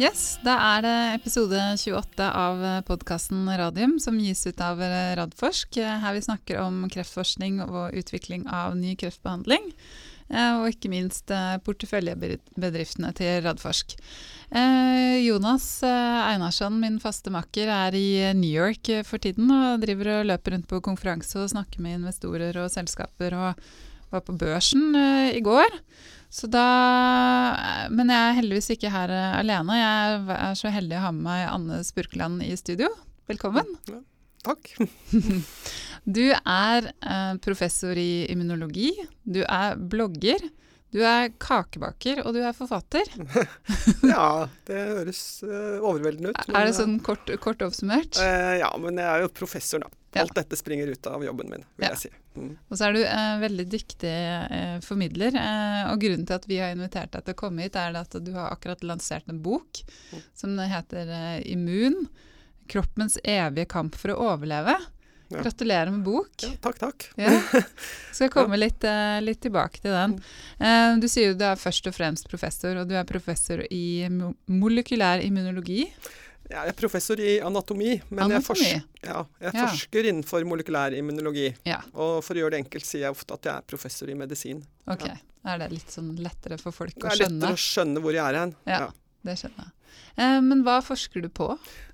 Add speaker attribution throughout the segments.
Speaker 1: Yes, Da er det episode 28 av podkasten Radium, som gis ut av Radforsk. Her vi snakker om kreftforskning og utvikling av ny kreftbehandling. Eh, og ikke minst eh, porteføljebedriftene til Radforsk. Eh, Jonas Einarsson, min faste makker, er i New York for tiden og driver og løper rundt på konferanse og snakker med investorer og selskaper. og var på børsen i går. Så da, men jeg er heldigvis ikke her eh, alene. Jeg er så heldig å ha med meg Anne Spurkland i studio. Velkommen. Ja,
Speaker 2: takk.
Speaker 1: du er eh, professor i immunologi. Du er blogger. Du er kakebaker, og du er forfatter.
Speaker 2: ja, det høres uh, overveldende ut.
Speaker 1: Er det sånn kort, kort oppsummert?
Speaker 2: Uh, ja, men jeg er jo professor, da. Alt dette springer ut av jobben min, vil ja. jeg si.
Speaker 1: Mm. Og så er du eh, veldig dyktig eh, formidler. Eh, og grunnen til at vi har invitert deg til å komme hit, er at du har akkurat lansert en bok mm. som heter eh, Immun. Kroppens evige kamp for å overleve. Ja. Gratulerer med bok.
Speaker 2: Ja, takk, takk.
Speaker 1: Ja. Skal komme litt, uh, litt, tilbake til den. Uh, du sier jo du er først og fremst professor, og du er professor i molekylær immunologi.
Speaker 2: Jeg er professor i anatomi, men anatomi. jeg, forsker, ja, jeg ja. forsker innenfor molekylær immunologi. Ja. Og for å gjøre det enkelt sier jeg ofte at jeg er professor i medisin.
Speaker 1: Ok, Er det litt sånn lettere for folk å skjønne?
Speaker 2: Det er lettere å skjønne hvor jeg er hen.
Speaker 1: Ja, det skjønner jeg. Eh, men hva forsker du på?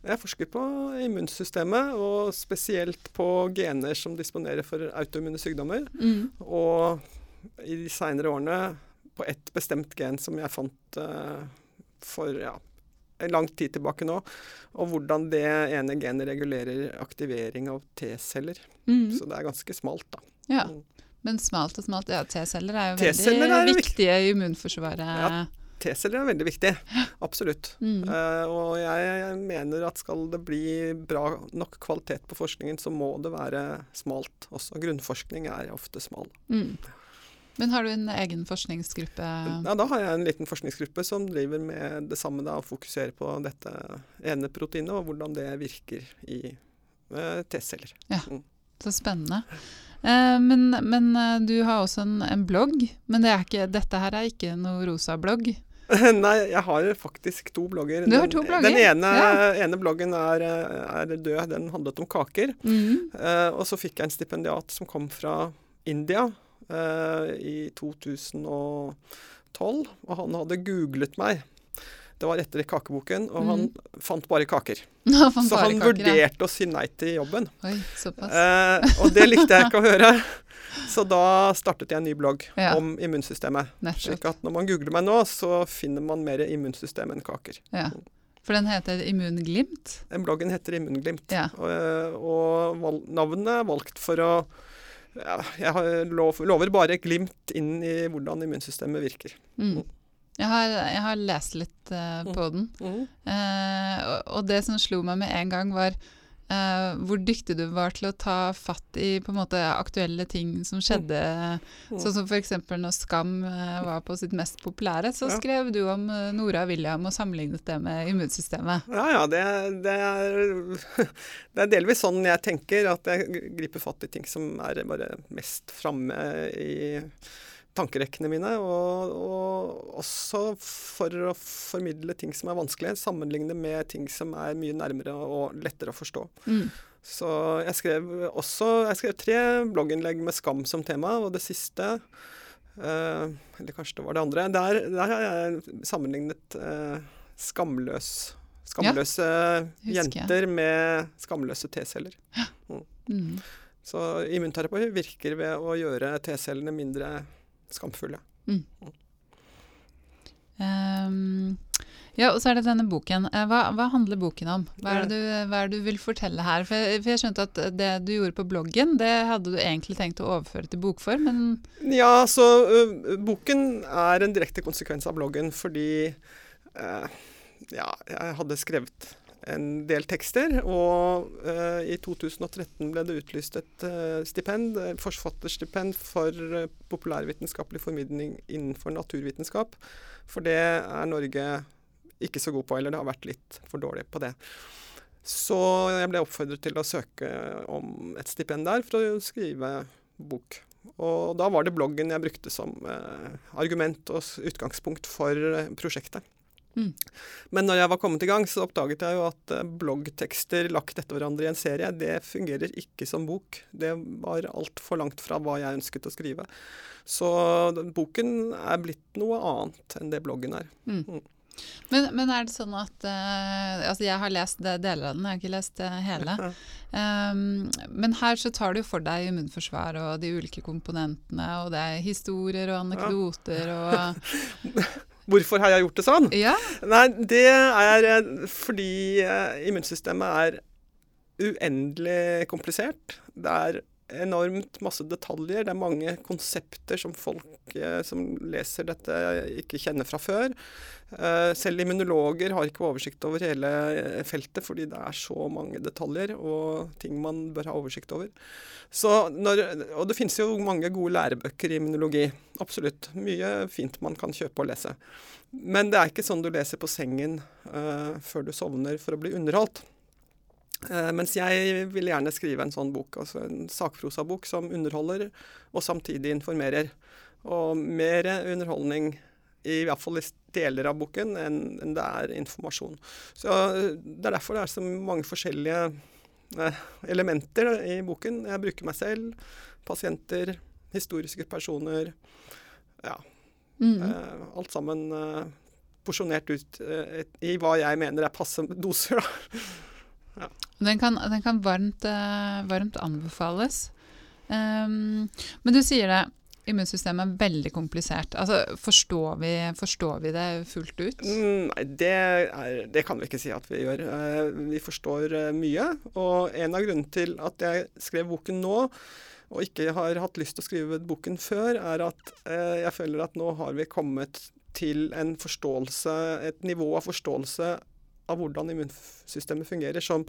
Speaker 2: Jeg forsker på immunsystemet, og spesielt på gener som disponerer for autoimmune sykdommer. Mm. Og i de seinere årene på ett bestemt gen som jeg fant uh, for ja, en lang tid tilbake nå, og hvordan det ene genet regulerer aktivering av T-celler. Mm. Så det er ganske smalt, da.
Speaker 1: Ja. Mm. Men smalt og smalt, ja, T-celler er jo veldig er viktige i immunforsvaret. Ja,
Speaker 2: T-celler er veldig viktig. Absolutt. Mm. Uh, og jeg, jeg, mener at skal det bli bra nok kvalitet på forskningen, så må det være smalt også. Grunnforskning er ofte smal. Mm.
Speaker 1: Men har du en egen forskningsgruppe?
Speaker 2: Ja, Da har jeg en liten forskningsgruppe som driver med det samme. da, og Fokuserer på dette ene proteinet og hvordan det virker i uh, T-celler.
Speaker 1: Ja, mm. Så spennende. Uh, men, men uh, du har også en, en blogg. Men det ikke, dette her er ikke noe rosa blogg?
Speaker 2: Nei, jeg har faktisk to blogger.
Speaker 1: Du har to blogger?
Speaker 2: Den ene, ja. ene bloggen er, er, død. Den handlet om kaker. Mm. og så fikk jeg en stipendiat som kom fra India uh, i 2012, og han hadde googlet meg. Det var etter kakeboken, og mm. han fant bare kaker.
Speaker 1: Han
Speaker 2: så
Speaker 1: bare
Speaker 2: han
Speaker 1: kaker,
Speaker 2: vurderte ja. å si nei til jobben.
Speaker 1: Oi.
Speaker 2: Uh, og det likte jeg ikke å høre. Så da startet jeg en ny blogg ja. om immunsystemet. Nettopp. Slik at når man googler meg nå, så finner man mer immunsystem enn kaker.
Speaker 1: Ja. For den heter Immunglimt?
Speaker 2: Den bloggen heter Immunglimt. Ja. Og, og navnet er valgt for å ja, jeg lov, lover bare glimt inn i hvordan immunsystemet virker.
Speaker 1: Mm. Jeg, har, jeg, har, lest litt uh, på den, mm. uh, og, og, det som slo meg med en gang, var Uh, hvor dyktig du var til å ta fatt i på en måte aktuelle ting som skjedde. Mm. Sånn som f.eks. når Skam var på sitt mest populære, så ja. skrev du om Nora og William og sammenlignet det med immunsystemet.
Speaker 2: Ja, ja. Det, det, er, det, er, delvis sånn jeg tenker, at jeg griper fatt i ting som er bare mest framme i tankerekkene mine, og, og, også for å formidle ting som er vanskelig, sammenligne med ting som er mye nærmere og lettere å forstå. Mm. Så jeg skrev også jeg skrev tre blogginnlegg med skam som tema, og det siste eh, Eller kanskje det var det andre. Der, der har jeg sammenlignet eh, skamløs, skamløse ja, jenter med skamløse T-celler. Ja. Mm. Mm. Så immunterapi virker ved å gjøre T-cellene mindre skamfulle. Mm.
Speaker 1: Um, ja, og så er det denne boken. Eh, hva, hva handler boken om? Hva er, du, hva er, det du, vil fortelle her? For jeg, for jeg, skjønte at det du gjorde på bloggen, det hadde du egentlig tenkt å overføre til bokform, men
Speaker 2: Ja, så uh, boken er en direkte konsekvens av bloggen fordi uh, ja, jeg hadde skrevet en del tekster. Og uh, i 2013 ble det utlyst et uh, stipend, forfatterstipend for populærvitenskapelig formidling innenfor naturvitenskap. For det er Norge ikke så god på, eller det har vært litt for dårlig på det. Så jeg ble oppfordret til å søke om et stipend der for å skrive bok. Og da var det bloggen jeg brukte som argument og utgangspunkt for prosjektet.
Speaker 1: Mm.
Speaker 2: Men når jeg var kommet i gang, så oppdaget jeg jo at eh, bloggtekster lagt etter hverandre i en serie, det fungerer ikke som bok. Det var altfor langt fra hva jeg ønsket å skrive. Så boken er blitt noe annet enn det bloggen er.
Speaker 1: Mm.
Speaker 2: Mm.
Speaker 1: Men, men er det sånn at uh, Altså, jeg har lest deler av den, jeg har ikke lest det hele. Um, men her så tar du for deg immunforsvar og de ulike komponentene, og det er historier og anekdoter og
Speaker 2: Hvorfor har jeg gjort det sånn?
Speaker 1: Ja.
Speaker 2: Nei, det er eh, fordi eh, immunsystemet er uendelig komplisert. Det er enormt masse detaljer. Det er mange konsepter som folk eh, som leser dette, ikke kjenner fra før. Eh, selv immunologer har ikke oversikt over hele eh, feltet, fordi det er så mange detaljer og ting man bør ha oversikt over. Når, og det finnes jo mange gode lærebøker i immunologi. Absolutt. Mye fint man kan kjøpe og lese. Men det er ikke sånn du leser på sengen eh, før du sovner for å bli underholdt. Eh, mens jeg vil gjerne skrive en sånn bok, altså en sakprosabok som underholder og samtidig informerer. Og mer underholdning, i hvert fall i deler av boken, enn det er informasjon. Så eh, Det er derfor det er så mange forskjellige eh, elementer i boken. Jeg bruker meg selv, pasienter, historiske personer. Ja.
Speaker 1: Mm.
Speaker 2: Alt sammen porsjonert ut i hva jeg mener er passe doser. Da.
Speaker 1: Den kan, den kan varmt, eh, varmt anbefales. Um, men du sier det, immunsystemet er veldig komplisert. Altså, forstår vi, forstår vi det fullt ut?
Speaker 2: Mm, Nei, det, er, det kan vi ikke si at vi gjør. Eh, vi forstår eh, mye. Og en av grunnene til at jeg skrev boken nå, og ikke har hatt lyst til å skrive boken før, er at jeg føler at nå har vi kommet til en forståelse, et nivå av forståelse av hvordan immunsystemet fungerer, som,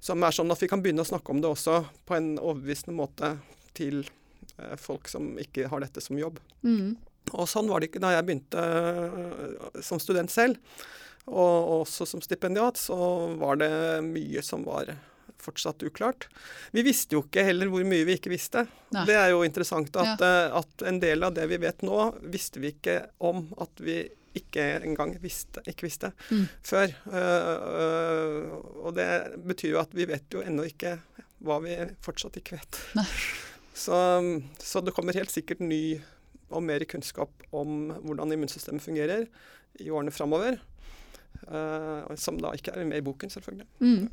Speaker 2: som er sånn at vi kan begynne å snakke om det også på en overbevisende måte til eh, folk som ikke har dette som jobb.
Speaker 1: Mm.
Speaker 2: Og sånn var det ikke da jeg begynte øh, som student selv. Og også som stipendiat så var det mye som var fortsatt uklart. Vi visste jo ikke heller hvor mye vi ikke visste.
Speaker 1: Nei.
Speaker 2: Det er jo interessant at, ja. at en del av det vi vet nå, visste vi ikke om at vi ikke engang visste, ikke visste
Speaker 1: Mm.
Speaker 2: før. Uh, uh, og det betyr jo at vi vet jo ennå ikke hva vi fortsatt ikke vet. Så, så det kommer helt sikkert ny og mer kunnskap om hvordan immunsystemet fungerer i årene framover. Eh, som da ikke er med i boken, selvfølgelig.
Speaker 1: Mm.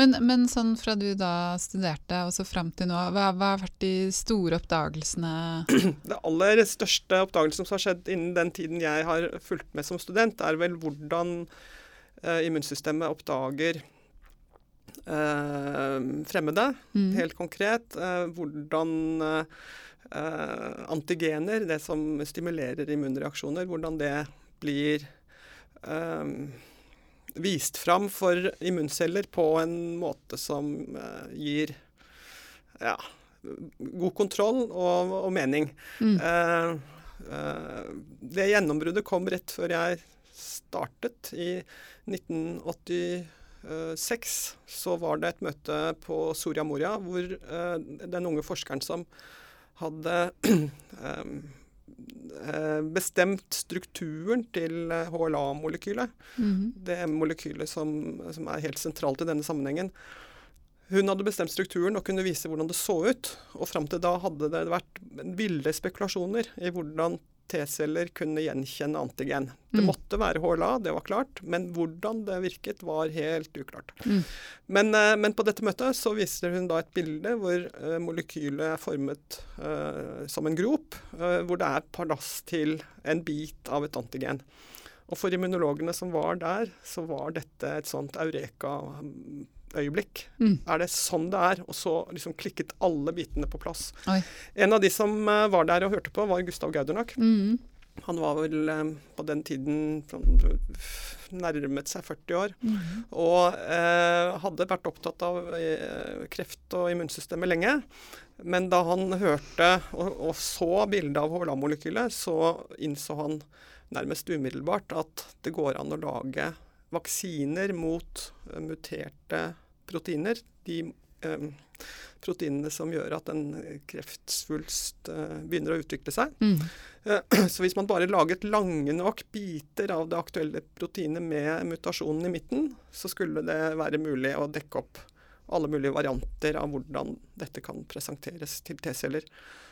Speaker 1: Men, men sånn fra du da studerte og så fram til nå, hva, hva har vært de store oppdagelsene?
Speaker 2: Det aller største oppdagelsen som har skjedd innen den tiden jeg har fulgt med som student, er vel hvordan uh, immunsystemet oppdager uh, fremmede,
Speaker 1: Mm.
Speaker 2: helt konkret. Hvordan antigener, det som stimulerer immunreaksjoner, hvordan det blir vist fram for immunceller på en måte som eh, gir ja, god kontroll og, og mening.
Speaker 1: Mm.
Speaker 2: Eh, eh, det gjennombruddet kom rett før jeg startet. I 1986 så var det et møte på Soria Moria hvor den unge forskeren som hadde eh, eh, bestemt strukturen til eh, HLA-molekylet,
Speaker 1: Mhm.
Speaker 2: det molekylet som, som er helt sentralt i denne sammenhengen. Hun hadde bestemt strukturen og kunne vise hvordan det så ut. Og fram til da hadde det vært ville spekulasjoner i hvordan T-celler kunne gjenkjenne antigen. Det
Speaker 1: Mm.
Speaker 2: måtte være HLA, det var klart, men hvordan det virket var helt uklart.
Speaker 1: Mm.
Speaker 2: Men, eh, men på dette møtet så viser hun da et bilde hvor eh, molekylet er formet uh, som en grop, uh, hvor det er palass til en bit av et antigen. Og for immunologene som var der, så var dette et sånt eureka-øyeblikk.
Speaker 1: Mm.
Speaker 2: Er det sånn det er? Og så liksom klikket alle bitene på plass.
Speaker 1: Oi.
Speaker 2: En av de som eh, var der og hørte på, var Gustav Gaudernak.
Speaker 1: Mm.
Speaker 2: Han var vel eh, på den tiden nærmet seg 40 år.
Speaker 1: Mm.
Speaker 2: Og eh, hadde vært opptatt av eh, kreft og immunsystemet lenge. Men da han hørte og, og så bildet av HLA-molekylet, så innså han nærmest umiddelbart at det går an å lage vaksiner mot eh, muterte proteiner. De eh, proteinene som gjør at en kreftsvulst eh, begynner å utvikle seg.
Speaker 1: Mm.
Speaker 2: Eh, så hvis man bare laget lange nok biter av det aktuelle proteinet med mutasjonen i midten, så skulle det være mulig å dekke opp alle mulige varianter av hvordan dette kan presenteres til T-celler.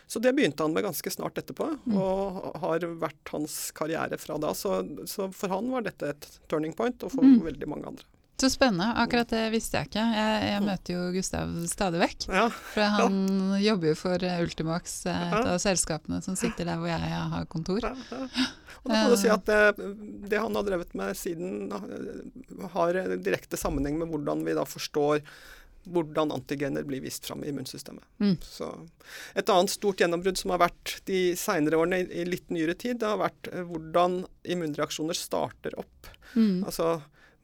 Speaker 2: Så det begynte han med ganske snart etterpå,
Speaker 1: Mm.
Speaker 2: og har vært hans karriere fra da. Så, så for han var dette et turning point, og for
Speaker 1: Mm.
Speaker 2: veldig mange andre.
Speaker 1: Så spennende. Akkurat det visste jeg ikke. Jeg, jeg
Speaker 2: Mm.
Speaker 1: møter jo Gustav stadig vekk.
Speaker 2: Ja,
Speaker 1: For han jobber jo for eh, Ultimax, eh, et av selskapene som sitter der hvor jeg har kontor.
Speaker 2: ja, ja. Og da kan du si at det, det han har drevet med siden, eh, har direkte sammenheng med hvordan vi da forstår hvordan antigener blir vist fram i immunsystemet.
Speaker 1: Mm.
Speaker 2: Så et annet stort gjennombrudd som har vært de seinere årene, i, i litt nyere tid, det har vært eh, hvordan immunreaksjoner starter opp.
Speaker 1: Mm.
Speaker 2: Altså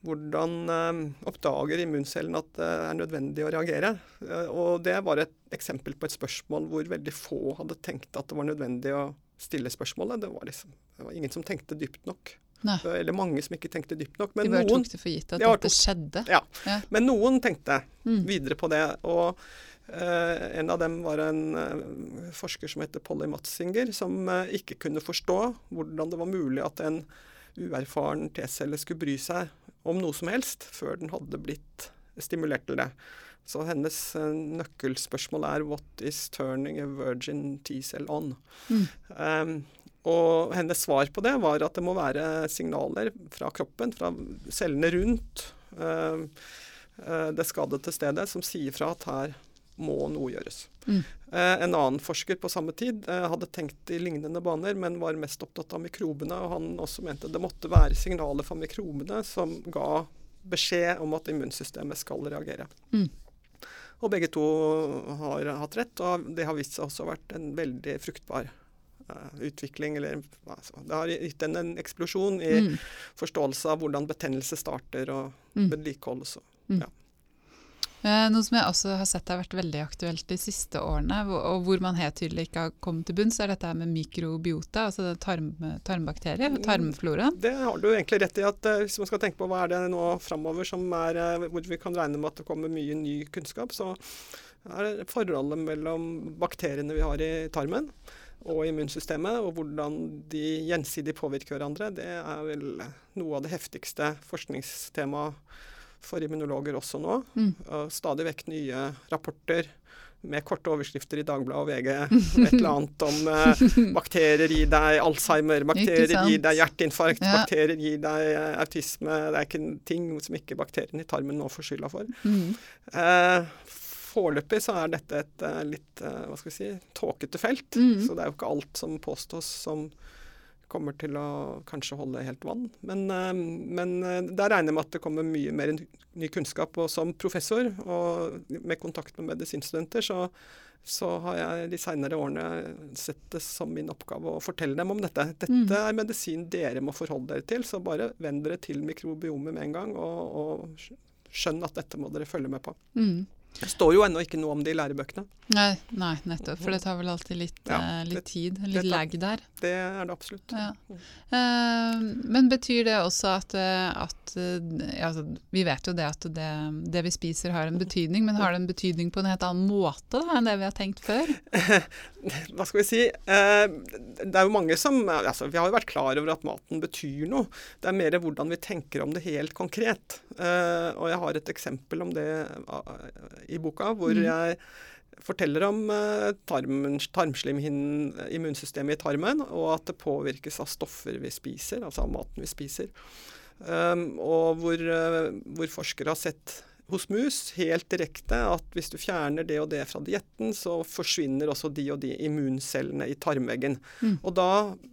Speaker 2: hvordan eh, oppdager immuncellen at det er nødvendig å reagere. Eh, og det var et eksempel på et spørsmål hvor veldig få hadde tenkt at det var nødvendig å stille spørsmålet. Det var, liksom, det var ingen som tenkte dypt nok.
Speaker 1: Nei.
Speaker 2: Eller mange som ikke tenkte dypt nok.
Speaker 1: De
Speaker 2: Men
Speaker 1: bare
Speaker 2: noen,
Speaker 1: tok det for gitt at
Speaker 2: Ja,
Speaker 1: dette skjedde.
Speaker 2: Ja.
Speaker 1: Ja.
Speaker 2: men noen tenkte
Speaker 1: Mm.
Speaker 2: videre på det. Og eh, en av dem var en eh, forsker som heter Polly Matzinger, som eh, ikke kunne forstå hvordan det var mulig at en uerfaren T-celle skulle bry seg om noe som helst før den hadde blitt stimulert til det. Så hennes eh, nøkkelspørsmål er 'What is turning a virgin T-cell on?'
Speaker 1: Mm.
Speaker 2: Um, og hennes svar på det var at det må være signaler fra kroppen, fra cellene rundt uh, det skadede stedet, som sier fra at her må noe gjøres.
Speaker 1: Mm.
Speaker 2: Eh, en annen forsker på samme tid eh, hadde tenkt i lignende baner, men var mest opptatt av mikrobene. Og han også mente det måtte være signaler fra mikrobene som ga beskjed om at immunsystemet skal reagere.
Speaker 1: Mm.
Speaker 2: Og begge to har hatt rett, og det har vist seg også vært en veldig fruktbar eh, utvikling. Eller, altså, det har gitt en, en eksplosjon i
Speaker 1: Mm.
Speaker 2: forståelse av hvordan betennelse starter og
Speaker 1: Mm.
Speaker 2: vedlikeholdes. og
Speaker 1: Eh, Noe som jeg også har sett har vært veldig aktuelt de siste årene, og hvor man helt tydelig ikke har kommet til bunns, er dette med mikrobiota, altså tarm, tarmbakterier,
Speaker 2: og
Speaker 1: tarmflora.
Speaker 2: Det har du egentlig rett i. at eh, Hvis man skal tenke på hva er det nå framover som er, eh, hvor vi kan regne med at det kommer mye ny kunnskap, så er det forholdet mellom bakteriene vi har i tarmen og immunsystemet, og hvordan de gjensidig påvirker hverandre, det er vel noe av det heftigste forskningstemaet for immunologer også nå.
Speaker 1: Mm.
Speaker 2: Og stadig vekk nye rapporter med korte overskrifter i Dagbladet og VG. Et eller annet om eh, bakterier gir deg Alzheimer, bakterier gir deg hjerteinfarkt,
Speaker 1: Ja.
Speaker 2: bakterier gir deg autisme. Det er ikke ting som ikke bakteriene i tarmen nå får skylda for.
Speaker 1: Mm.
Speaker 2: Eh, Foreløpig så er dette et eh, litt eh, hva skal vi si, tåkete felt.
Speaker 1: Mm.
Speaker 2: Så det er jo ikke alt som påstås som kommer til å kanskje holde helt vann. Men, eh, men eh, der regner jeg med at det kommer mye mer ny kunnskap. Og som professor og med kontakt med medisinstudenter, så, så har jeg de seinere årene sett det som min oppgave å fortelle dem om dette. Dette
Speaker 1: Mm.
Speaker 2: er medisin dere må forholde dere til, så bare vend dere til mikrobiomet med en gang. og, og skjønn at dette må dere følge med på.
Speaker 1: Mm.
Speaker 2: Det står jo ennå ikke noe om det i lærebøkene.
Speaker 1: Nei, nei, nettopp. For det tar vel alltid litt,
Speaker 2: Ja,
Speaker 1: eh,
Speaker 2: det-
Speaker 1: tid, litt
Speaker 2: tar-
Speaker 1: lag der.
Speaker 2: Det er det absolutt.
Speaker 1: Ja. Eh, men betyr det også at, eh, at eh, ja, altså, Vi vet jo det at det, det vi spiser har en betydning, men har det en betydning på en helt annen måte da, enn det vi har tenkt før?
Speaker 2: Hva skal vi si? Eh, det er jo mange som altså, Vi har jo vært klar over at maten betyr noe. Det er mer hvordan vi tenker om det helt konkret. Eh, og jeg har et eksempel om det i boka, hvor
Speaker 1: Mm.
Speaker 2: jeg forteller om eh, tarmen, tarmslimhinnen, immunsystemet i tarmen, og at det påvirkes av stoffer vi spiser, altså av maten vi spiser. Um, og hvor, eh, hvor forskere har sett hos mus helt direkte at hvis du fjerner det og det fra dietten, så forsvinner også de og de immuncellene i tarmveggen.
Speaker 1: Mm.
Speaker 2: Og da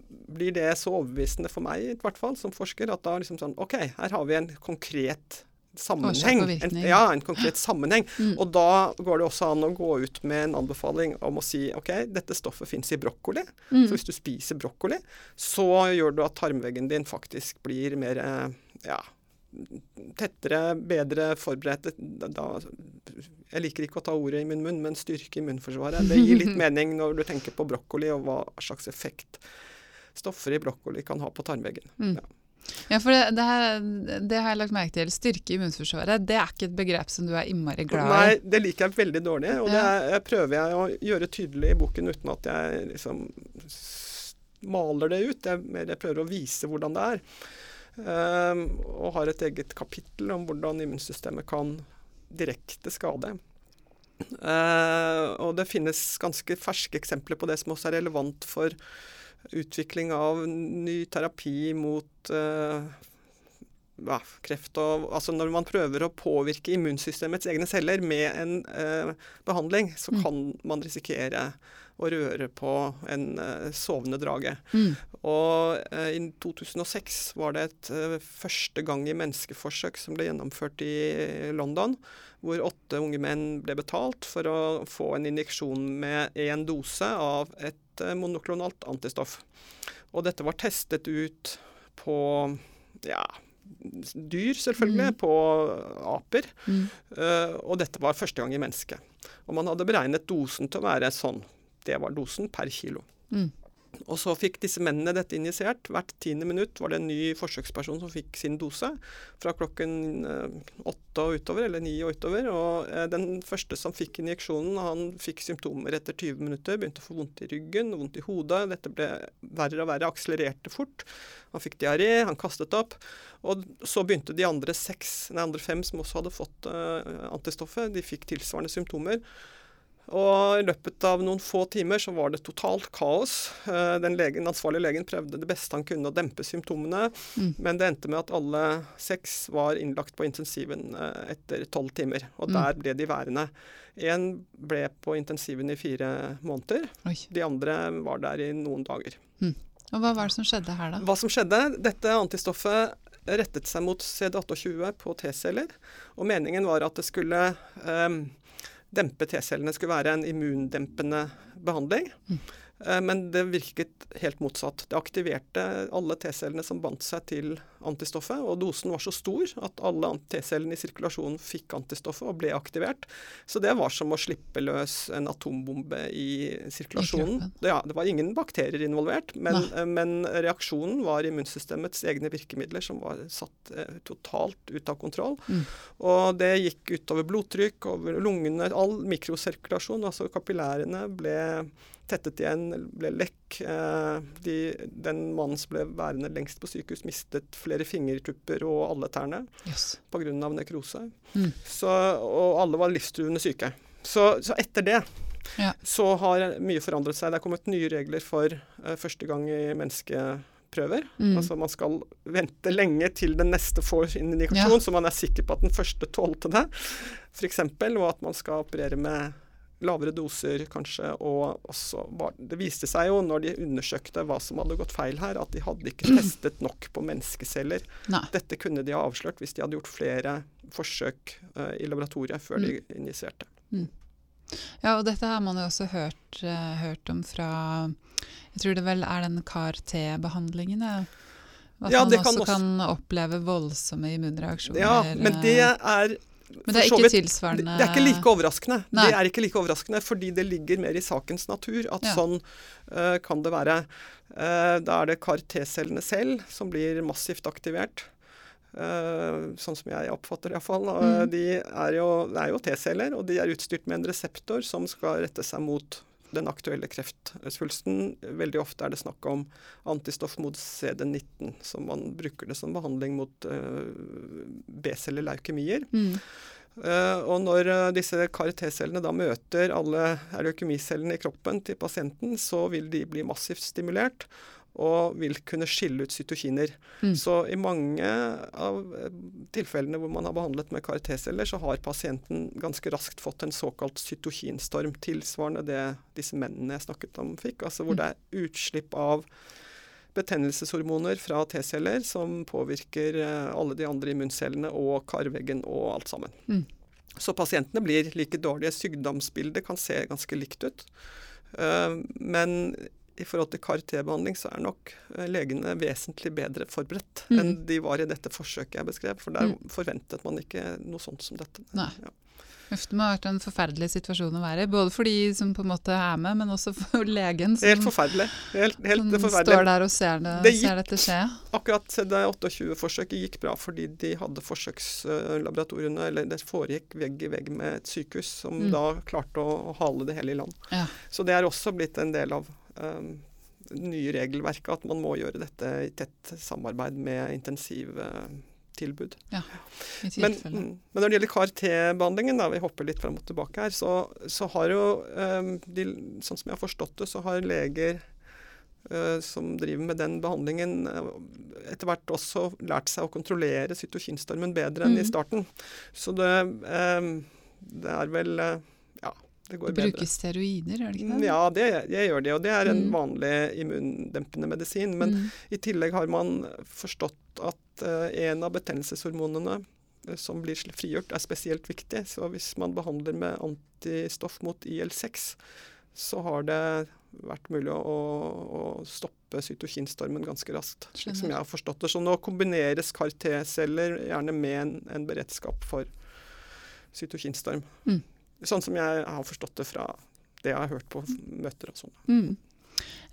Speaker 2: blir det så overbevisende for meg, i hvert fall, som forsker, at da liksom sånn OK, her har vi en konkret sammenheng. En, ja, en konkret sammenheng.
Speaker 1: Mm.
Speaker 2: Og da går det også an å gå ut med en anbefaling om å si OK, dette stoffet fins i brokkoli.
Speaker 1: Mm.
Speaker 2: Så hvis du spiser brokkoli, så gjør du at tarmveggen din faktisk blir mer eh, ja, tettere, bedre forberedt. Da, jeg liker ikke å ta ordet i min munn, men styrke immunforsvaret. Det gir litt mening når du tenker på brokkoli og hva slags effekt stoffer i brokkoli kan ha på tarmveggen.
Speaker 1: Mm.
Speaker 2: Ja.
Speaker 1: Ja, for det, det, her, det, har jeg lagt merke til. Styrke i immunforsvaret, det er ikke et begrep som du er innmari glad i?
Speaker 2: Nei, det liker jeg veldig dårlig. Og det prøver jeg å gjøre tydelig i boken uten at jeg liksom maler det ut. Jeg, jeg prøver å vise hvordan det er. Um, og har et eget kapittel om hvordan immunsystemet kan direkte skade. Uh, og det finnes ganske ferske eksempler på det som også er relevant for utvikling av ny terapi mot uh, ja, kreft og Altså når man prøver å påvirke immunsystemets egne celler med en uh, behandling, så mm. kan man risikere å røre på en uh, sovende drage. Mm. Og uh, i 2006 var det et første gang i menneskeforsøk som ble gjennomført i London, hvor åtte unge menn ble betalt for å få en injeksjon med én dose av et monoklonalt antistoff. Og dette var testet ut på ja, dyr, selvfølgelig, mm. på aper. Mm. Uh, og dette var første gang i mennesket. Og man hadde beregnet dosen til å være sånn. Det var dosen per kilo. Mm. Og så fikk disse mennene dette injisert. Hvert tiende minutt var det en ny forsøksperson som fikk sin dose. Fra klokken eh, åtte og utover, eller ni og utover. Og eh, den første som fikk injeksjonen, han fikk symptomer etter 20 minutter. Begynte å få vondt i ryggen, vondt i hodet. Dette ble verre og verre, akselererte fort. Han fikk diaré, han kastet opp. Og så begynte de andre, seks, nei, andre fem som også hadde fått uh, antistoffet, de fikk tilsvarende symptomer. Og i løpet av noen få timer så var det totalt kaos. Eh, den, legen, ansvarlige legen prøvde det beste han kunne å dempe symptomene, mm. men det endte med at alle seks var innlagt på intensiven eh, etter tolv timer. Og mm. der ble de værende. Én ble på intensiven i fire måneder. Oi. De andre var der i noen dager. Mm.
Speaker 1: Og Hva var det som skjedde her, da?
Speaker 2: Hva som skjedde? Dette antistoffet rettet seg mot CD28 på T-celler. Og meningen var at det skulle um, dempe T-cellene skulle være en immundempende behandling. Mm. Eh, men det virket helt motsatt. Det aktiverte alle T-cellene som bandt seg til antistoffet, og dosen var så stor at alle T-cellene i sirkulasjonen fikk antistoffet og ble aktivert. Så det var som å slippe løs en atombombe i sirkulasjonen. Det, ja, det var ingen bakterier involvert, men, eh, men, reaksjonen var immunsystemets egne virkemidler som var satt eh, totalt ut av kontroll. Mm. Og det gikk utover blodtrykk, over lungene, all mikrosirkulasjon, altså kapillærene, ble tettet igjen, ble lekk. Eh, de, den mannen som ble værende lengst på sykehus, mistet flere fingertupper og alle tærne yes. pga. nekrose. Mm. Så, og alle var livstruende syke. Så, så etter det ja. så har mye forandret seg. Det er kommet nye regler for uh, første gang i menneskeprøver. Mm. Altså Man skal vente lenge til den neste får indikasjon, ja. så man er sikker på at den første tålte det, f.eks. Og at man skal operere med lavere doser kanskje. Og også var, det viste seg jo når de undersøkte hva som hadde gått feil her, at de hadde ikke testet nok på menneskeceller. Nei. Dette kunne de ha avslørt hvis de hadde gjort flere forsøk uh, i laboratoriet før mm. de injiserte. Mm.
Speaker 1: Ja, og dette har man jo også hørt, uh, hørt om fra Jeg tror det vel er den CAR-T-behandlingen? At ja, man også kan oppleve voldsomme immunreaksjoner.
Speaker 2: Ja, men det eh, er
Speaker 1: men det er ikke tilsvarende
Speaker 2: Det er ikke like overraskende. Nei. Det er ikke like overraskende fordi det ligger mer i sakens natur at ja. sånn uh, kan det være. Uh, da er det CAR-T-cellene selv som blir massivt aktivert. Uh, sånn som jeg oppfatter det iallfall. Mm. de er jo, det er jo T-celler, og de er utstyrt med en reseptor som skal rette seg mot den aktuelle kreftsvulsten. Veldig ofte er det snakk om antistoff mot CD19, som man bruker det som behandling mot uh, B-celler leukemier. Mm. Uh, og når uh, disse CAR-T-cellene da møter alle leukemicellene i kroppen til pasienten, så vil de bli massivt stimulert og vil kunne skille ut cytokiner. Mm. Så i mange av eh, tilfellene hvor man har behandlet med KRT-celler, så har pasienten ganske raskt fått en såkalt cytokinstorm, tilsvarende det disse mennene jeg snakket om fikk. Altså hvor mm. det er utslipp av betennelseshormoner fra T-celler som påvirker eh, alle de andre immuncellene og karveggen og alt sammen. Mm. Så pasientene blir like dårlige. Sykdomsbildet kan se ganske likt ut. Uh, men i forhold til CAR-T-behandling så er nok eh, legene vesentlig bedre forberedt mm. enn de var i dette forsøket jeg beskrev. For der mm. forventet man ikke noe sånt som dette. Ja.
Speaker 1: Uff, det må ha vært en forferdelig situasjon å være i. Både for de som på en måte er med, men også for legen som,
Speaker 2: Helt forferdelig. Helt, helt
Speaker 1: som
Speaker 2: forferdelig.
Speaker 1: står der og ser, det,
Speaker 2: Det gikk-
Speaker 1: ser dette skje.
Speaker 2: Akkurat det 28-forsøket gikk bra fordi de hadde forsøkslaboratoriene, eller det foregikk vegg i vegg med et sykehus, som
Speaker 1: Mm.
Speaker 2: da klarte å, å hale det hele i land.
Speaker 1: Ja.
Speaker 2: Så det er også blitt en del av nye regelverket, at man må gjøre dette i tett samarbeid med intensivtilbud.
Speaker 1: I
Speaker 2: Men, mm, men når det gjelder CAR-T-behandlingen, vi hopper litt fram og tilbake her, så, så har jo, um, de, sånn som jeg har forstått det, så har leger uh, som driver med den behandlingen, uh, etter hvert også lært seg å kontrollere cytokinstormen bedre enn i
Speaker 1: Mm.
Speaker 2: starten. Så det, um, det er vel Ja, det går bedre.
Speaker 1: bruker steroider, gjør de ikke det?
Speaker 2: Ja, det, det gjør de, og det er en
Speaker 1: Mm.
Speaker 2: vanlig immundempende medisin. Men
Speaker 1: Mm.
Speaker 2: i tillegg har man forstått at uh, en av betennelseshormonene eh, som blir frigjort, er spesielt viktig. Så hvis man behandler med antistoff mot IL6, så har det vært mulig å, å stoppe cytokinstormen ganske raskt. Slik som jeg har forstått det. Så nå kombineres CAR-T-celler gjerne med en, en beredskap for cytokinstorm.
Speaker 1: Mm.
Speaker 2: Sånn som jeg har forstått det fra det jeg har hørt på møter og sånn.
Speaker 1: Mm.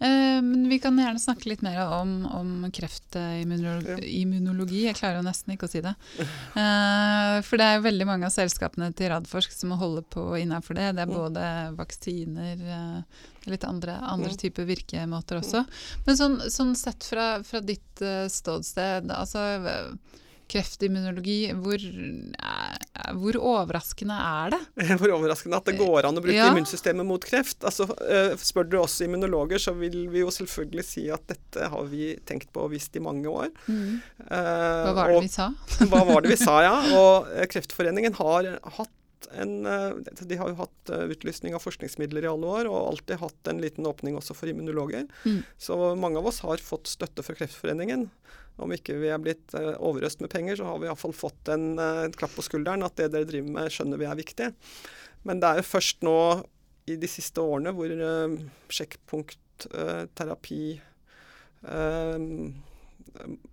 Speaker 1: Eh, vi kan gjerne snakke litt mer om, om kreftimmunologi. Jeg klarer jo nesten ikke å si det. Eh, for det er jo veldig mange av selskapene til Radforsk som holder på innenfor det. Det er
Speaker 2: Mm.
Speaker 1: både vaksiner eh, litt andre, andre
Speaker 2: Mm.
Speaker 1: typer virkemåter også. Men sånn, sånn sett fra, fra ditt eh, ståsted, altså eh, kreftimmunologi, hvor, eh, hvor overraskende er det?
Speaker 2: Hvor overraskende at det går an å bruke
Speaker 1: Ja.
Speaker 2: immunsystemet mot kreft. Altså, eh, spør du oss immunologer, så vil vi jo selvfølgelig si at dette har vi tenkt på og visst i mange år. Mm.
Speaker 1: Hva var det
Speaker 2: og,
Speaker 1: vi sa?
Speaker 2: hva var det vi sa, ja? Og eh, Kreftforeningen har hatt en, eh, de har jo hatt eh, utlysning av forskningsmidler i alle år, og alltid hatt en liten åpning også for immunologer.
Speaker 1: Mm.
Speaker 2: Så mange av oss har fått støtte fra Kreftforeningen. Om ikke vi er blitt eh, overøst med penger, så har vi iallfall fått en, en klapp på skulderen at det dere driver med, skjønner vi er viktig. Men det er jo først nå i de siste årene hvor uh, sjekkpunktterapi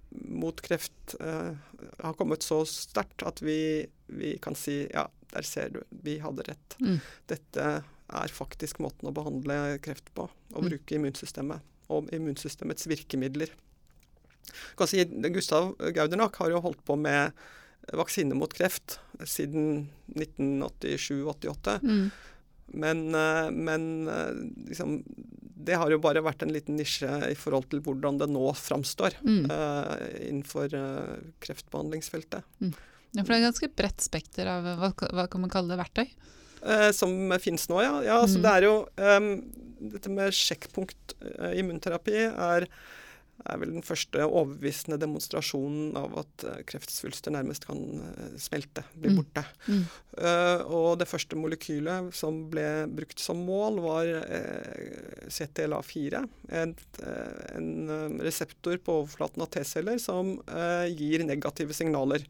Speaker 2: mot kreft har kommet så sterkt at vi, vi kan si ja, der ser du, vi hadde rett.
Speaker 1: Mm.
Speaker 2: Dette er faktisk måten å behandle kreft på. Å
Speaker 1: Mm.
Speaker 2: bruke immunsystemet og immunsystemets virkemidler. Kan si, Gustav Gaudernak har jo holdt på med vaksine mot kreft siden 1987-88.
Speaker 1: Mm.
Speaker 2: Men, eh, men eh, liksom, det har jo bare vært en liten nisje i forhold til hvordan det nå framstår
Speaker 1: Mm.
Speaker 2: uh, innenfor uh, kreftbehandlingsfeltet.
Speaker 1: Ja, for det er et ganske bredt spekter av hva, hva kan man kalle det, verktøy.
Speaker 2: Eh, som finnes nå, ja. ja så
Speaker 1: Mm.
Speaker 2: det er jo um, Dette med sjekkpunkt eh, immunterapi er, er vel den første overbevisende demonstrasjonen av at eh, kreftsvulster nærmest kan eh, smelte, bli
Speaker 1: Mm.
Speaker 2: borte.
Speaker 1: Mm.
Speaker 2: Uh, og det første molekylet som ble brukt som mål, var uh, CTLA4. En, eh, en reseptor på overflaten av T-celler som gir negative signaler.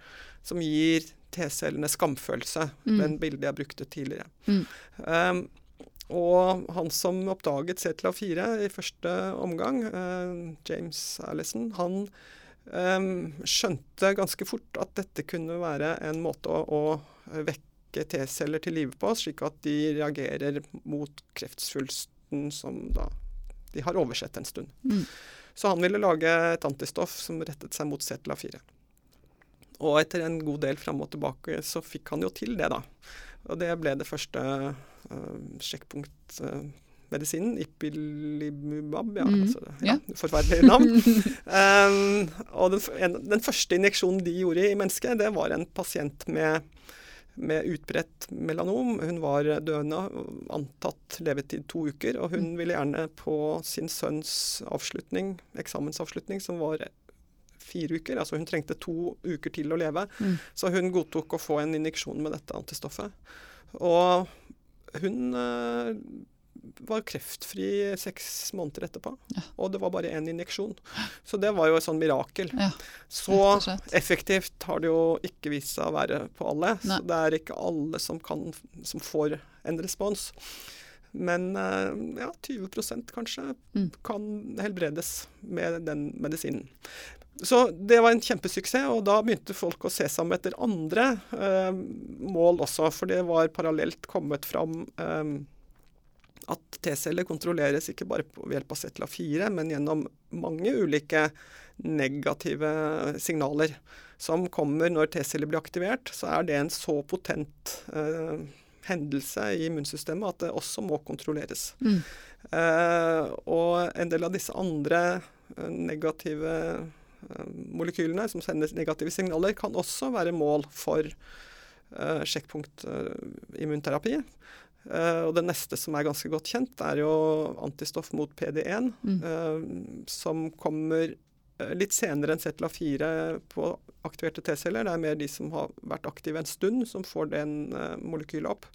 Speaker 2: Som gir T-cellene skamfølelse.
Speaker 1: Mm.
Speaker 2: Den bildet jeg brukte tidligere.
Speaker 1: Mm.
Speaker 2: Um, og han som oppdaget CTLA4 i første omgang, eh, James Allison, han em, skjønte ganske fort at dette kunne være en måte å, å vekke T-celler til live på, slik at de reagerer mot kreftsvulsten som da de har oversett en stund.
Speaker 1: Mm.
Speaker 2: Så han ville lage et antistoff som rettet seg mot CTLA4. Og etter en god del fram og tilbake så fikk han jo til det, da. Og det ble det første sjekkpunktmedisinen. Ipilimumab, ja.
Speaker 1: Mm,
Speaker 2: Altså, ja,
Speaker 1: ja.
Speaker 2: Forferdelig navn. um, og den, en, den første injeksjonen de gjorde i mennesket, det var en pasient med med utbredt melanom. Hun var døende, antatt levetid to uker, og hun ville gjerne på sin sønns avslutning, eksamensavslutning, som var fire uker, altså hun trengte to uker til å leve,
Speaker 1: Mm.
Speaker 2: så hun godtok å få en injeksjon med dette antistoffet. Og hun uh, var kreftfri seks måneder etterpå,
Speaker 1: Ja.
Speaker 2: og det var bare én injeksjon. Så det var jo et sånn mirakel.
Speaker 1: Ja,
Speaker 2: Så effektivt har det jo ikke vist seg å være på alle.
Speaker 1: Nei.
Speaker 2: Så det er ikke alle som, kan, som får en respons. Men eh, ja, 20 kanskje
Speaker 1: Mm.
Speaker 2: kan helbredes med den medisinen. Så det var en kjempesuksess, og da begynte folk å se om etter andre eh, mål også. For det var parallelt kommet fram eh, at T-celler kontrolleres ikke bare ved hjelp av Zetla-4, men gjennom mange ulike negative signaler som kommer når T-celler blir aktivert. Så er det en så potent eh, hendelse i immunsystemet at det også må kontrolleres.
Speaker 1: Mm.
Speaker 2: Eh, og en del av disse andre eh, negative eh, molekylene som sender negative signaler, kan også være mål for uh, sjekkpunktimmunterapi. Uh, og det neste som er ganske godt kjent, er jo antistoff mot PD1,
Speaker 1: Mm.
Speaker 2: uh, som kommer litt senere enn CTLA4 på aktiverte T-celler. Det er mer de som har vært aktive en stund, som får den molekylet opp.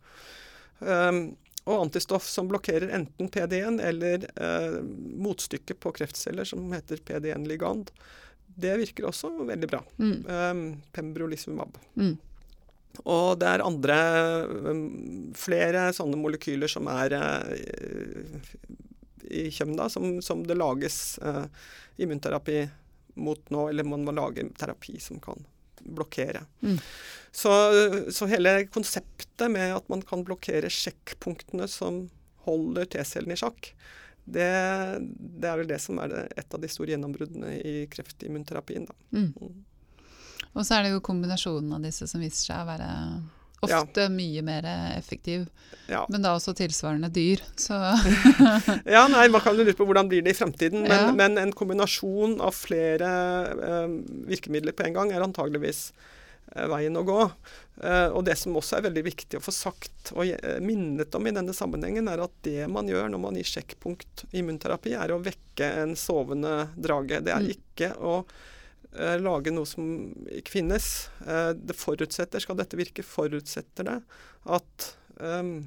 Speaker 2: Um, og antistoff som blokkerer enten PD1 eller motstykket på kreftceller, som heter PD1-ligand. Det virker også veldig bra.
Speaker 1: Mm.
Speaker 2: Um, pembrolizumab.
Speaker 1: Mm.
Speaker 2: Og det er andre um, Flere sånne molekyler som er uh, i kjømda, som, som det lages uh, immunterapi mot nå, eller man må lage terapi som kan blokkere.
Speaker 1: Mm.
Speaker 2: Så, så, hele konseptet med at man kan blokkere sjekkpunktene som holder T-cellene i sjakk, det, det, er vel det som er det, et av de store gjennombruddene i kreftimmunterapien.
Speaker 1: Mm. mm. Og så er det jo kombinasjonen av disse som viser seg å være ofte ja. mye mer effektiv,
Speaker 2: ja.
Speaker 1: men da også tilsvarende dyr. Så
Speaker 2: ja, nei, man kan jo lure på hvordan blir det i fremtiden, men, ja. men en kombinasjon av flere eh, virkemidler på en gang er antageligvis veien å gå. Uh, og det som også er veldig viktig å få sagt og minnet om i denne sammenhengen, er at det man gjør når man gir sjekkpunkt immunterapi, er å vekke en sovende drage. Det er
Speaker 1: Mm.
Speaker 2: ikke å Eh, lage noe som ikke finnes. Eh, det forutsetter, skal dette virke, forutsetter det at um,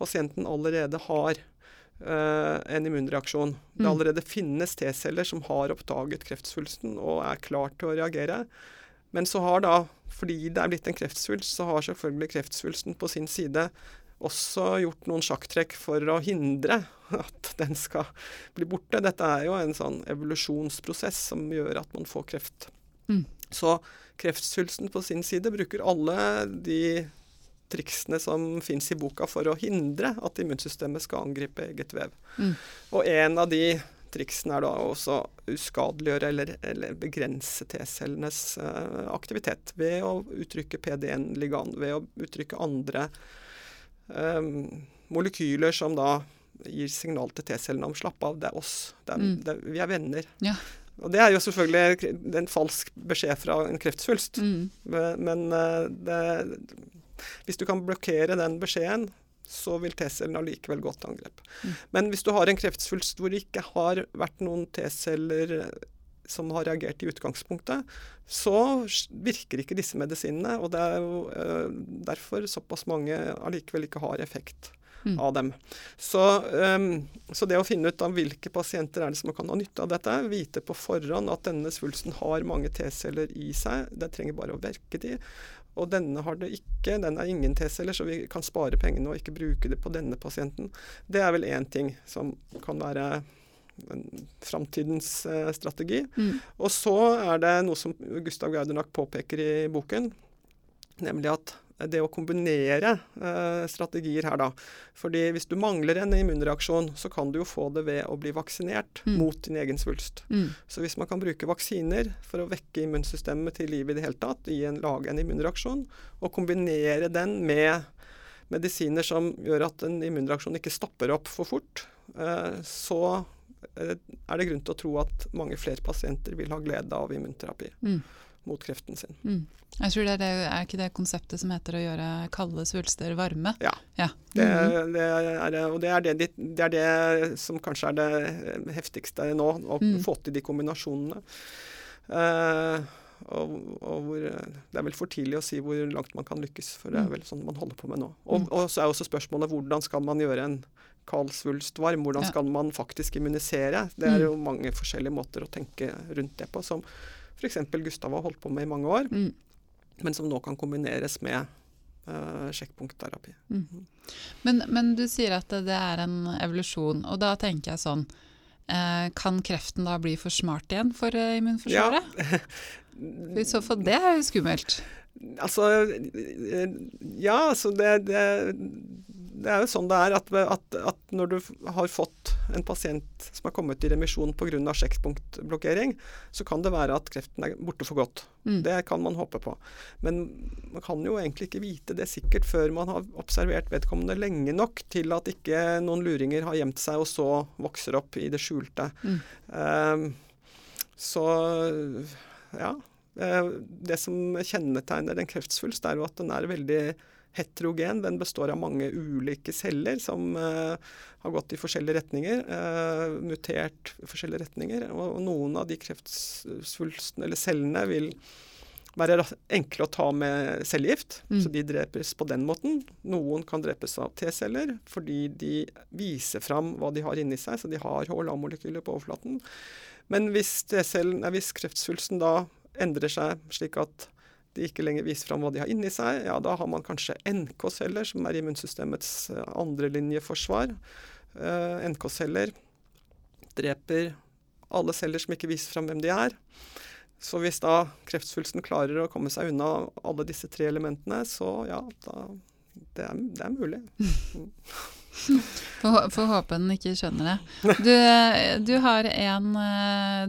Speaker 2: pasienten allerede har uh, en immunreaksjon. Mm. Det allerede finnes T-celler som har oppdaget kreftsvulsten og er klar til å reagere. Men så har da, fordi det er blitt en kreftsvulst, så har selvfølgelig kreftsvulsten på sin side også gjort noen sjakktrekk for å hindre at den skal bli borte. Dette er jo en sånn evolusjonsprosess som gjør at man får kreft.
Speaker 1: Mm.
Speaker 2: Så kreftsvulsten på sin side bruker alle de triksene som fins i boka for å hindre at immunsystemet skal angripe eget vev.
Speaker 1: Mm.
Speaker 2: Og en av de triksene er da også uskadeliggjøre eller, eller begrense T-cellenes uh, aktivitet ved å uttrykke PD1-ligand, ved å uttrykke andre um, molekyler som da gir signal til T-cellene om 'slapp av, det er oss', det er,
Speaker 1: Mm.
Speaker 2: det, vi er venner.
Speaker 1: Ja.
Speaker 2: Og det er jo selvfølgelig en falsk beskjed fra en kreftsvulst.
Speaker 1: mm.
Speaker 2: Men uh, det, hvis du kan blokkere den beskjeden, så vil T-cellen allikevel gå til angrep.
Speaker 1: Mm.
Speaker 2: Men hvis du har en kreftsvulst hvor det ikke har vært noen T-celler som har reagert i utgangspunktet, så virker ikke disse medisinene. Og det er jo uh, derfor såpass mange allikevel ikke har effekt
Speaker 1: Mm.
Speaker 2: av dem. Så, um, så, det å finne ut av hvilke pasienter er det som kan ha nytte av dette, vite på forhånd at denne svulsten har mange T-celler i seg, det trenger bare å verke de, og denne har det ikke, den er ingen T-celler, så vi kan spare pengene og ikke bruke det på denne pasienten. Det er vel én ting som kan være framtidens uh, strategi.
Speaker 1: Mm.
Speaker 2: Og så er det noe som Gustav Gaudernack påpeker i boken, nemlig at det å kombinere eh, strategier her, da. Fordi hvis du mangler en immunreaksjon, så kan du jo få det ved å bli vaksinert
Speaker 1: Mm.
Speaker 2: mot din egen svulst.
Speaker 1: Mm.
Speaker 2: Så hvis man kan bruke vaksiner for å vekke immunsystemet til liv i det hele tatt, gi en, lage en immunreaksjon, og kombinere den med medisiner som gjør at en immunreaksjon ikke stopper opp for fort, eh, så eh, er det grunn til å tro at mange flere pasienter vil ha glede av immunterapi
Speaker 1: Mm.
Speaker 2: Mot kreften sin.
Speaker 1: Mm. Jeg tror det er, det, er ikke det konseptet som heter å gjøre kalde svulster varme?
Speaker 2: Ja.
Speaker 1: ja.
Speaker 2: Det,
Speaker 1: Mhm.
Speaker 2: det er, og det er det, det er det som kanskje er det heftigste nå, å
Speaker 1: Mm.
Speaker 2: få til de kombinasjonene. Uh, og, og hvor, det er vel for tidlig å si hvor langt man kan lykkes, for det er
Speaker 1: Mm.
Speaker 2: vel sånn man holder på med nå. Og,
Speaker 1: Mm.
Speaker 2: og så er også spørsmålet hvordan skal man gjøre en kald svulst varm? Hvordan skal man faktisk immunisere? Det er jo mange forskjellige måter å tenke rundt det på, som f.eks. Gustav har holdt på med i mange år,
Speaker 1: Mm.
Speaker 2: men som nå kan kombineres med uh, sjekkpunktterapi.
Speaker 1: Mm. Men, men du sier at det, det er en evolusjon, og da tenker jeg sånn uh, kan kreften da bli for smart igjen for uh, immunforsvaret? Ja. I så fall, det er jo skummelt.
Speaker 2: Altså Ja, altså det, det, det, er jo sånn det er at, at, at, når du har fått en pasient som har kommet i remisjon pga. sjekkpunktblokkering, så kan det være at kreften er borte for godt. Mm. Det kan man håpe på. Men man kan jo egentlig ikke vite det sikkert før man har observert vedkommende lenge nok til at ikke noen luringer har gjemt seg og så vokser opp i det skjulte. Mm. Um, så ja. Eh, det som kjennetegner en kreftsvulst, er jo at den er veldig heterogen. Den består av mange ulike celler som uh, har gått i forskjellige retninger. Uh, mutert i forskjellige retninger. Og, og noen av de kreftsvulstene, eller cellene, vil være enkle å ta med cellegift, mm. så de drepes på den måten. Noen kan drepes av T-celler fordi de viser fram hva de har inni seg, så de har HLA-molekyler på overflaten. Men hvis, hvis kreftsvulsten da endrer seg slik at de ikke lenger viser fram hva de har inni seg, ja, da har man kanskje NK-celler, som er immunsystemets eh, andrelinjeforsvar. Uh, eh, NK-celler dreper alle celler som ikke viser fram hvem de er. Så hvis da kreftsvulsten klarer å komme seg unna alle disse tre elementene, så ja, da Det er, det er mulig.
Speaker 1: Får håpe den ikke skjønner det. Du, du, har en,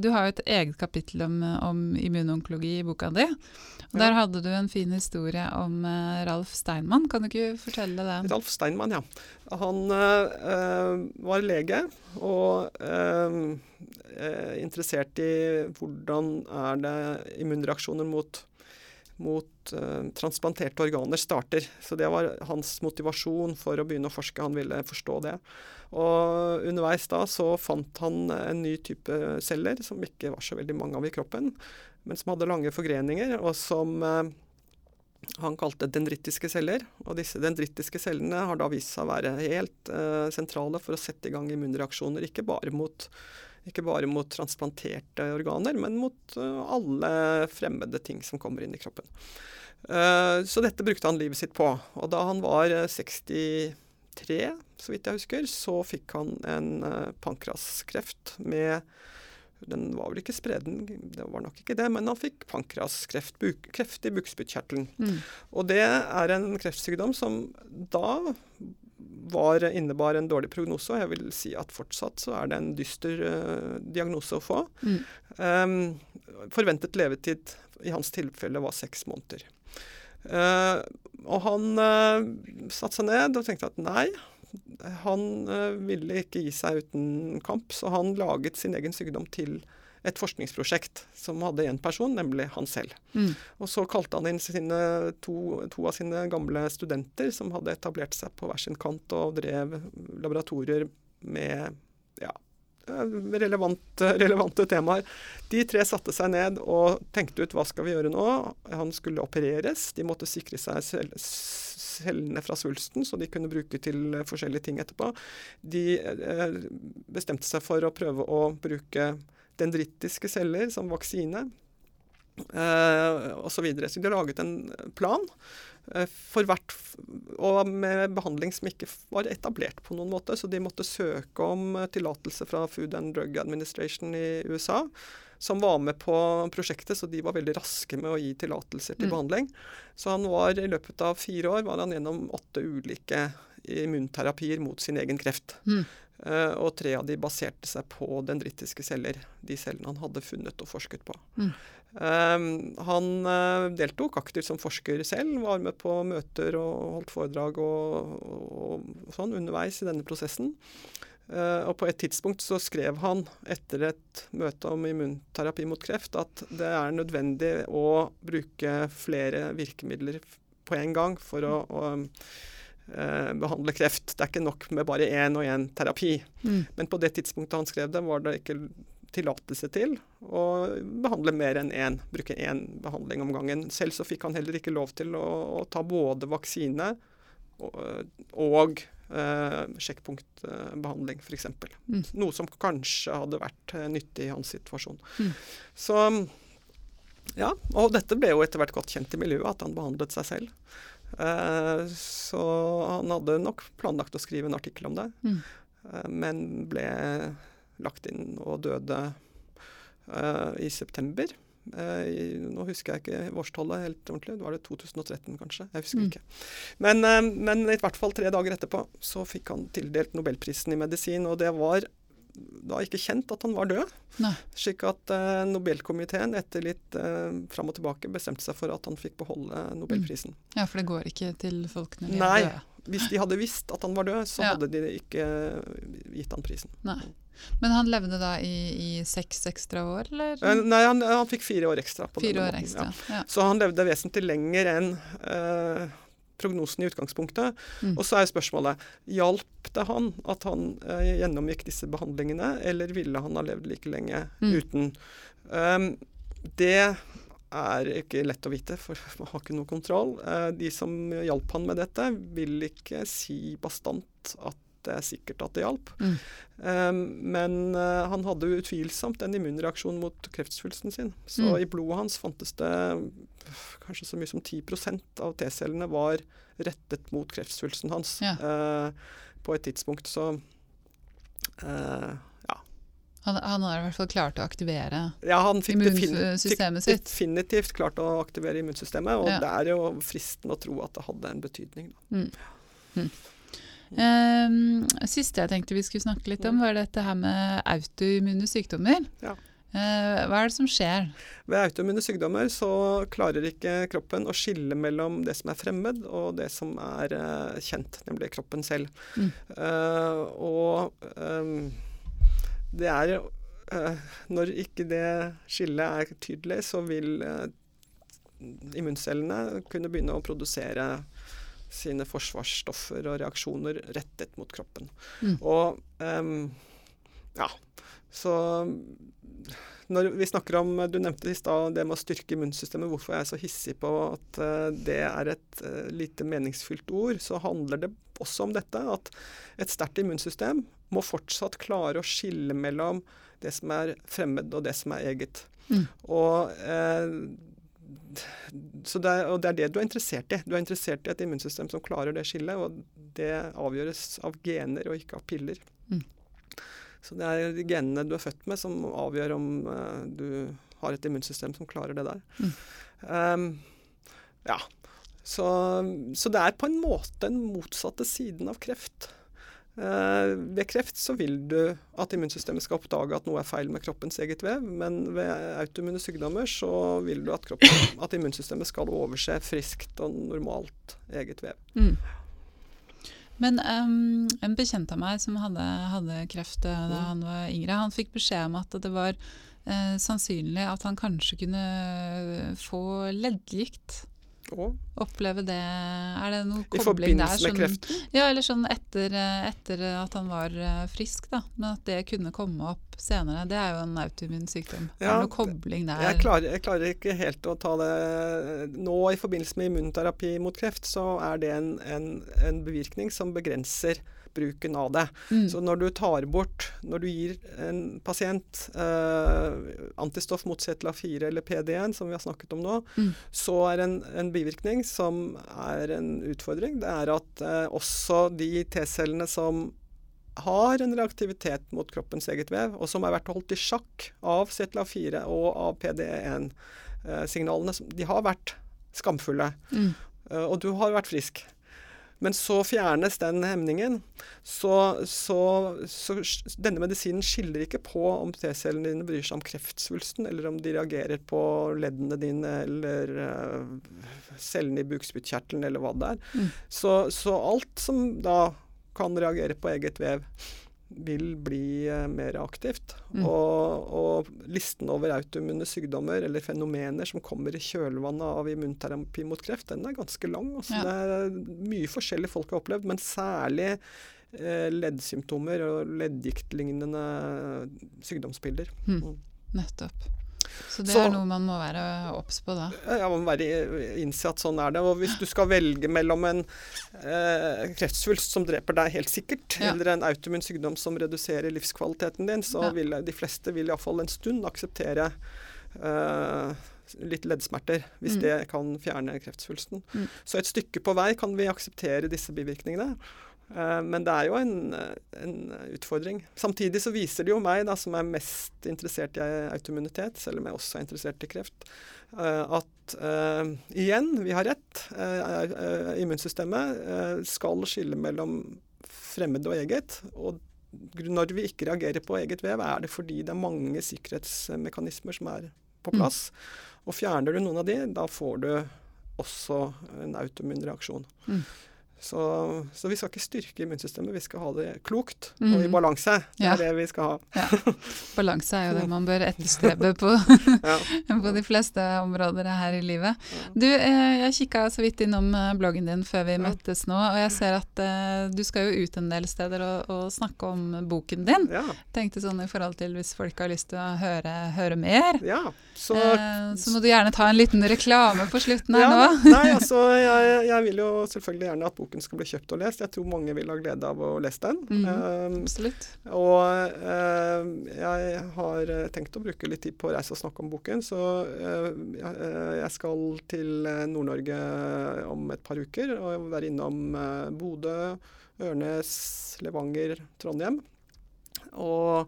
Speaker 1: du har jo et eget kapittel om, om immunonkologi i boka di. Og Der hadde du en fin historie om uh, Ralf Steinmann. Kan du ikke fortelle det?
Speaker 2: Ralf Steinmann, ja. Han uh, var lege og uh, interessert i hvordan er det immunreaksjoner mot mot uh, transplanterte organer starter. Så det var hans motivasjon for å begynne å forske. Han ville forstå det. Og underveis da så fant han en ny type celler som ikke var så veldig mange av i kroppen, men som hadde lange forgreninger, og som uh, han kalte dendritiske celler. Og disse dendritiske cellene har da vist seg å være helt uh, sentrale for å sette i gang immunreaksjoner, ikke bare mot ikke bare mot transplanterte organer, men mot uh, alle fremmede ting som kommer inn i kroppen. Uh, så dette brukte han livet sitt på. Og da han var 63, eh, så vidt jeg husker, så fikk han en pankraskreft med den var vel ikke spreden, det var nok ikke det, men han fikk pankraskreft, buk, kreft i bukspyttkjertelen. Mm. Og det er en kreftsykdom som da var, innebar en dårlig prognose, og jeg vil si at fortsatt så er det en dyster uh, diagnose å få. Mm. Um, forventet levetid i hans tilfelle var seks måneder. Uh, og han uh, satte seg ned og tenkte at nei, han ville ikke gi seg uten kamp, så han laget sin egen sykdom til et forskningsprosjekt som hadde én person, nemlig han selv. Mm. Og så kalte han inn sine, to, to, av sine gamle studenter som hadde etablert seg på hver sin kant og drev laboratorier med ja, relevante, relevante temaer. De tre satte seg ned og tenkte ut hva skal vi gjøre nå. Han skulle opereres. De måtte sikre seg selv cellene fra svulsten, så de kunne bruke til forskjellige ting etterpå. De eh, bestemte seg for å prøve å bruke dendritiske celler som vaksine eh, osv. Så, så de har laget en plan eh, for hvert og med behandling som ikke var etablert på noen måte. Så de måtte søke om eh, tillatelse fra Food and Drug Administration i USA, som var med på prosjektet, så de var veldig raske med å gi tillatelser til mm. behandling. Så han var i løpet av fire år var han gjennom åtte ulike immunterapier mot sin egen kreft. Mm. Uh, og tre av de baserte seg på dendritiske celler, de cellene han hadde funnet og forsket på. Mm. Um, han uh, deltok aktivt som forsker selv, var med på møter og holdt foredrag og, og, og sånn underveis i denne prosessen. Uh, og på et tidspunkt så skrev han etter et møte om immunterapi mot kreft at det er nødvendig å bruke flere virkemidler på en gang for å, å eh, behandle kreft. Det er ikke nok med bare én og én terapi. Mm. Men på det tidspunktet han skrev det, var det ikke tillatelse til å behandle mer enn én, bruke én behandling om gangen. Selv så fikk han heller ikke lov til å, å ta både vaksine og, og eh, sjekkpunktbehandling, f.eks. Mm. Noe som kanskje hadde vært eh, nyttig i hans situasjon. Mm. Så ja, og dette ble jo etter hvert godt kjent i miljøet, at han behandlet seg selv. Eh, så han hadde nok planlagt å skrive en artikkel om det, mm. Eh, men ble lagt inn og døde uh, i september. I, nå husker jeg ikke årstallet helt ordentlig. Var det 2013, kanskje? Jeg husker mm. ikke. Men, men, i hvert fall tre dager etterpå så fikk han tildelt nobelprisen i medisin. Og det var da ikke kjent at han var død. Nei. Slik at uh, Nobelkomiteen etter litt uh, fram og tilbake bestemte seg for at han fikk beholde nobelprisen.
Speaker 1: Mm. Ja, for det går ikke til folk når
Speaker 2: de Nei. er døde? Hvis de hadde visst at han var død, så ja. hadde de ikke gitt han prisen.
Speaker 1: Nei. Men han levde da i, i seks ekstra år, eller?
Speaker 2: Uh, nei, han, han, fikk fire år ekstra.
Speaker 1: fire år ekstra,
Speaker 2: ja. Ja. Så han levde vesentlig lenger enn prognosen i utgangspunktet. Mm. Og så er spørsmålet hjalp det han at han eh, gjennomgikk disse behandlingene, eller ville han ha levd like lenge mm. uten? Um, det er ikke lett å vite, for man har ikke noe kontroll. Uh, de som hjalp han med dette, vil ikke si bastant at det er sikkert at det hjalp. Mm. Um, men uh, han hadde utvilsomt en immunreaksjon mot kreftsvulsten sin. Så mm. i blodet hans fantes det kanskje så mye som 10% av T-cellene var rettet mot kreftsvulsten hans ja. eh, på et tidspunkt. Så eh, ja.
Speaker 1: Han, han, har i hvert fall klart å aktivere
Speaker 2: ja,
Speaker 1: immunsystemet sitt?
Speaker 2: definitivt klart å aktivere immunsystemet. Og ja. det er jo fristende å tro at det hadde en betydning. Mm. Mm.
Speaker 1: Um, siste jeg tenkte vi skulle snakke litt om, var dette her med autoimmune sykdommer. Ja. Uh, hva er det som skjer?
Speaker 2: Ved autoimmune sykdommer så klarer ikke kroppen å skille mellom det som er fremmed og det som er uh, kjent, nemlig kroppen selv. Mm. Uh, og um, det er Når ikke det skillet er tydelig, så vil immuncellene kunne begynne å produsere sine forsvarsstoffer og reaksjoner rettet mot kroppen. Mm. Og um, ja, så når vi snakker om Du nevnte i stad det med å styrke immunsystemet. Hvorfor jeg er så hissig på at uh, det er et uh, lite meningsfylt ord. Så handler det også om dette. At et sterkt immunsystem må fortsatt klare å skille mellom det som er fremmed og det som er eget. Mm. Og uh, det er, og det er det du er interessert i. Du er interessert i et immunsystem som klarer det skillet, og det avgjøres av gener og ikke av piller. Mm. Så det er genene du er født med som avgjør om uh, du har et immunsystem som klarer det der. Mm. Um, ja. Så, så, det er på en måte den motsatte siden av kreft. Uh, ved kreft så vil du at immunsystemet skal oppdage at noe er feil med kroppens eget vev, men ved autoimmune sykdommer så vil du at, kroppen, at immunsystemet skal overse friskt og normalt eget vev. Mm.
Speaker 1: Men um, en bekjent av meg som hadde, hadde kreft uh, da mm. han var yngre, han fikk beskjed om at det var uh, sannsynlig at han kanskje kunne få leddgikt. Oppleve det Er det noe kobling der?
Speaker 2: I forbindelse med kreften?
Speaker 1: Ja, eller sånn etter, etter, at han var eh, frisk, da. Men at det kunne komme opp senere. Det er jo en autoimmun sykdom. Ja, er det noe kobling der?
Speaker 2: Jeg klarer, jeg klarer, ikke helt å ta det Nå i forbindelse med immunterapi mot kreft, så er det en, en, en bevirkning som begrenser bruken av det. Mm. Så når du tar bort Når du gir en pasient eh, antistoff mot CTLA4 eller PD1, som vi har snakket om nå, mm. så er en, en, bivirkning som er en utfordring, det er at eh, også de T-cellene som har en reaktivitet mot kroppens eget vev, og som har vært holdt i sjakk av CTLA4 og av PD1-signalene, eh, de har vært skamfulle. Mm. Uh, og du har vært frisk. Men så fjernes den hemningen. Så, så, så, denne medisinen skiller ikke på om T-cellene dine bryr seg om kreftsvulsten, eller om de reagerer på leddene dine eller uh, cellene i bukspyttkjertelen, eller hva det er. Mm. Så, så alt som da kan reagere på eget vev, vil bli eh, mer aktivt. Mm. Og, og, listen over autoimmune sykdommer eller fenomener som kommer i kjølvannet av immunterapi mot kreft, den er ganske lang. Altså, ja. Det er mye forskjellig folk har opplevd, men særlig eh, leddsymptomer og leddgiktlignende sykdomsbilder.
Speaker 1: Mm. Mm. Nettopp. Så det så, er noe man må være obs på da?
Speaker 2: Ja, man må være innse at sånn er det. Og hvis du skal velge mellom en eh, kreftsvulst som dreper deg helt sikkert, ja. eller en autoimmun sykdom som reduserer livskvaliteten din, så ja. vil de fleste vil iallfall en stund akseptere eh, litt leddsmerter, hvis mm. det kan fjerne kreftsvulsten. Mm. Så et stykke på vei kan vi akseptere disse bivirkningene. Eh, men det er jo en, en, utfordring. Samtidig så viser det jo meg, da, som er mest interessert i autoimmunitet, selv om jeg også er interessert i kreft, eh, at uh, igjen, vi har rett. Uh, immunsystemet skal skille mellom fremmed og eget. og når vi ikke reagerer på eget vev, er det fordi det er mange sikkerhetsmekanismer som er på mm. plass. Mm. Og fjerner du noen av de, da får du også en autoimmun reaksjon. Mm. Så, så, vi skal ikke styrke immunsystemet, vi skal ha det klokt mm. og i mm. balanse. Det ja. er det vi skal ha.
Speaker 1: Ja. Balanse er jo det man bør etterstrebe på, på de fleste områder her i livet. Du, eh, jeg kikka så vidt innom eh, bloggen din før vi møttes nå, og jeg ser at uh, du skal jo ut en del steder og, og snakke om boken din. Tenkte sånn i forhold til hvis folk har lyst til å høre, høre mer.
Speaker 2: Ja,
Speaker 1: så, så må du gjerne ta en liten reklame på slutten her nå.
Speaker 2: Nei, altså jeg, jeg vil jo selvfølgelig gjerne at boken boken skal bli kjøpt og lest. Jeg tror mange vil ha glede av å lese den.
Speaker 1: Mm, um, absolutt.
Speaker 2: Og uh, jeg har tenkt å bruke litt tid på å reise og snakke om boken, så uh, jeg skal til Nord-Norge om et par uker og være innom Bodø, Ørnes, Levanger, Trondheim. Og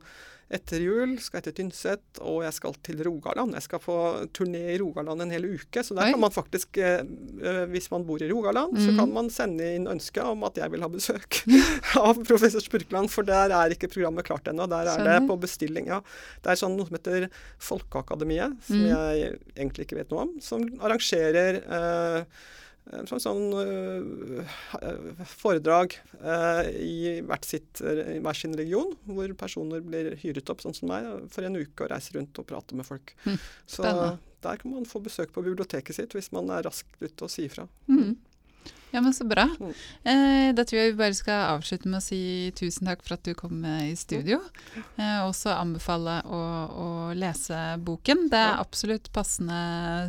Speaker 2: etter jul skal jeg til Tynset, og jeg skal til Rogaland. Jeg skal på turné i Rogaland en hel uke. Så der Oi. kan man faktisk, eh, eh, hvis man bor i Rogaland, mm. så kan man sende inn ønske om at jeg vil ha besøk av professor Spurkland. For der er ikke programmet klart ennå. Der er Skjønner. det på bestilling. Ja. Det er sånn noe som heter Folkeakademiet, som mm. jeg egentlig ikke vet noe om, som arrangerer eh, sånn, sånn uh, foredrag i hvert sitt, i hver sin region, hvor personer blir hyret opp, sånn som meg, for en uke og reiser rundt og prater med folk. Mm. Så der kan man få besøk på biblioteket sitt hvis man er raskt ute og sier fra.
Speaker 1: Mm. Ja, men Så bra. Mm. Eh, da tror jeg vi bare skal avslutte med å si tusen takk for at du kom i studio. Eh, også anbefale å, å, lese boken. Det er absolutt passende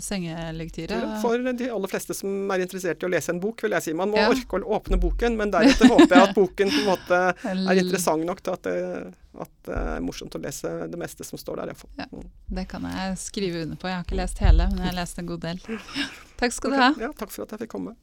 Speaker 1: sengelektyre.
Speaker 2: For de aller fleste som er interessert i å lese en bok, vil jeg si. Man må ja. orke å åpne boken, men deretter håper jeg at boken på en måte er interessant nok til at det, at det er morsomt å lese det meste som står der.
Speaker 1: Ja, mm. det kan jeg skrive under på. Jeg har ikke lest hele, men jeg har lest en god del. Takk skal okay. du ha.
Speaker 2: Ja, takk for at jeg fikk komme.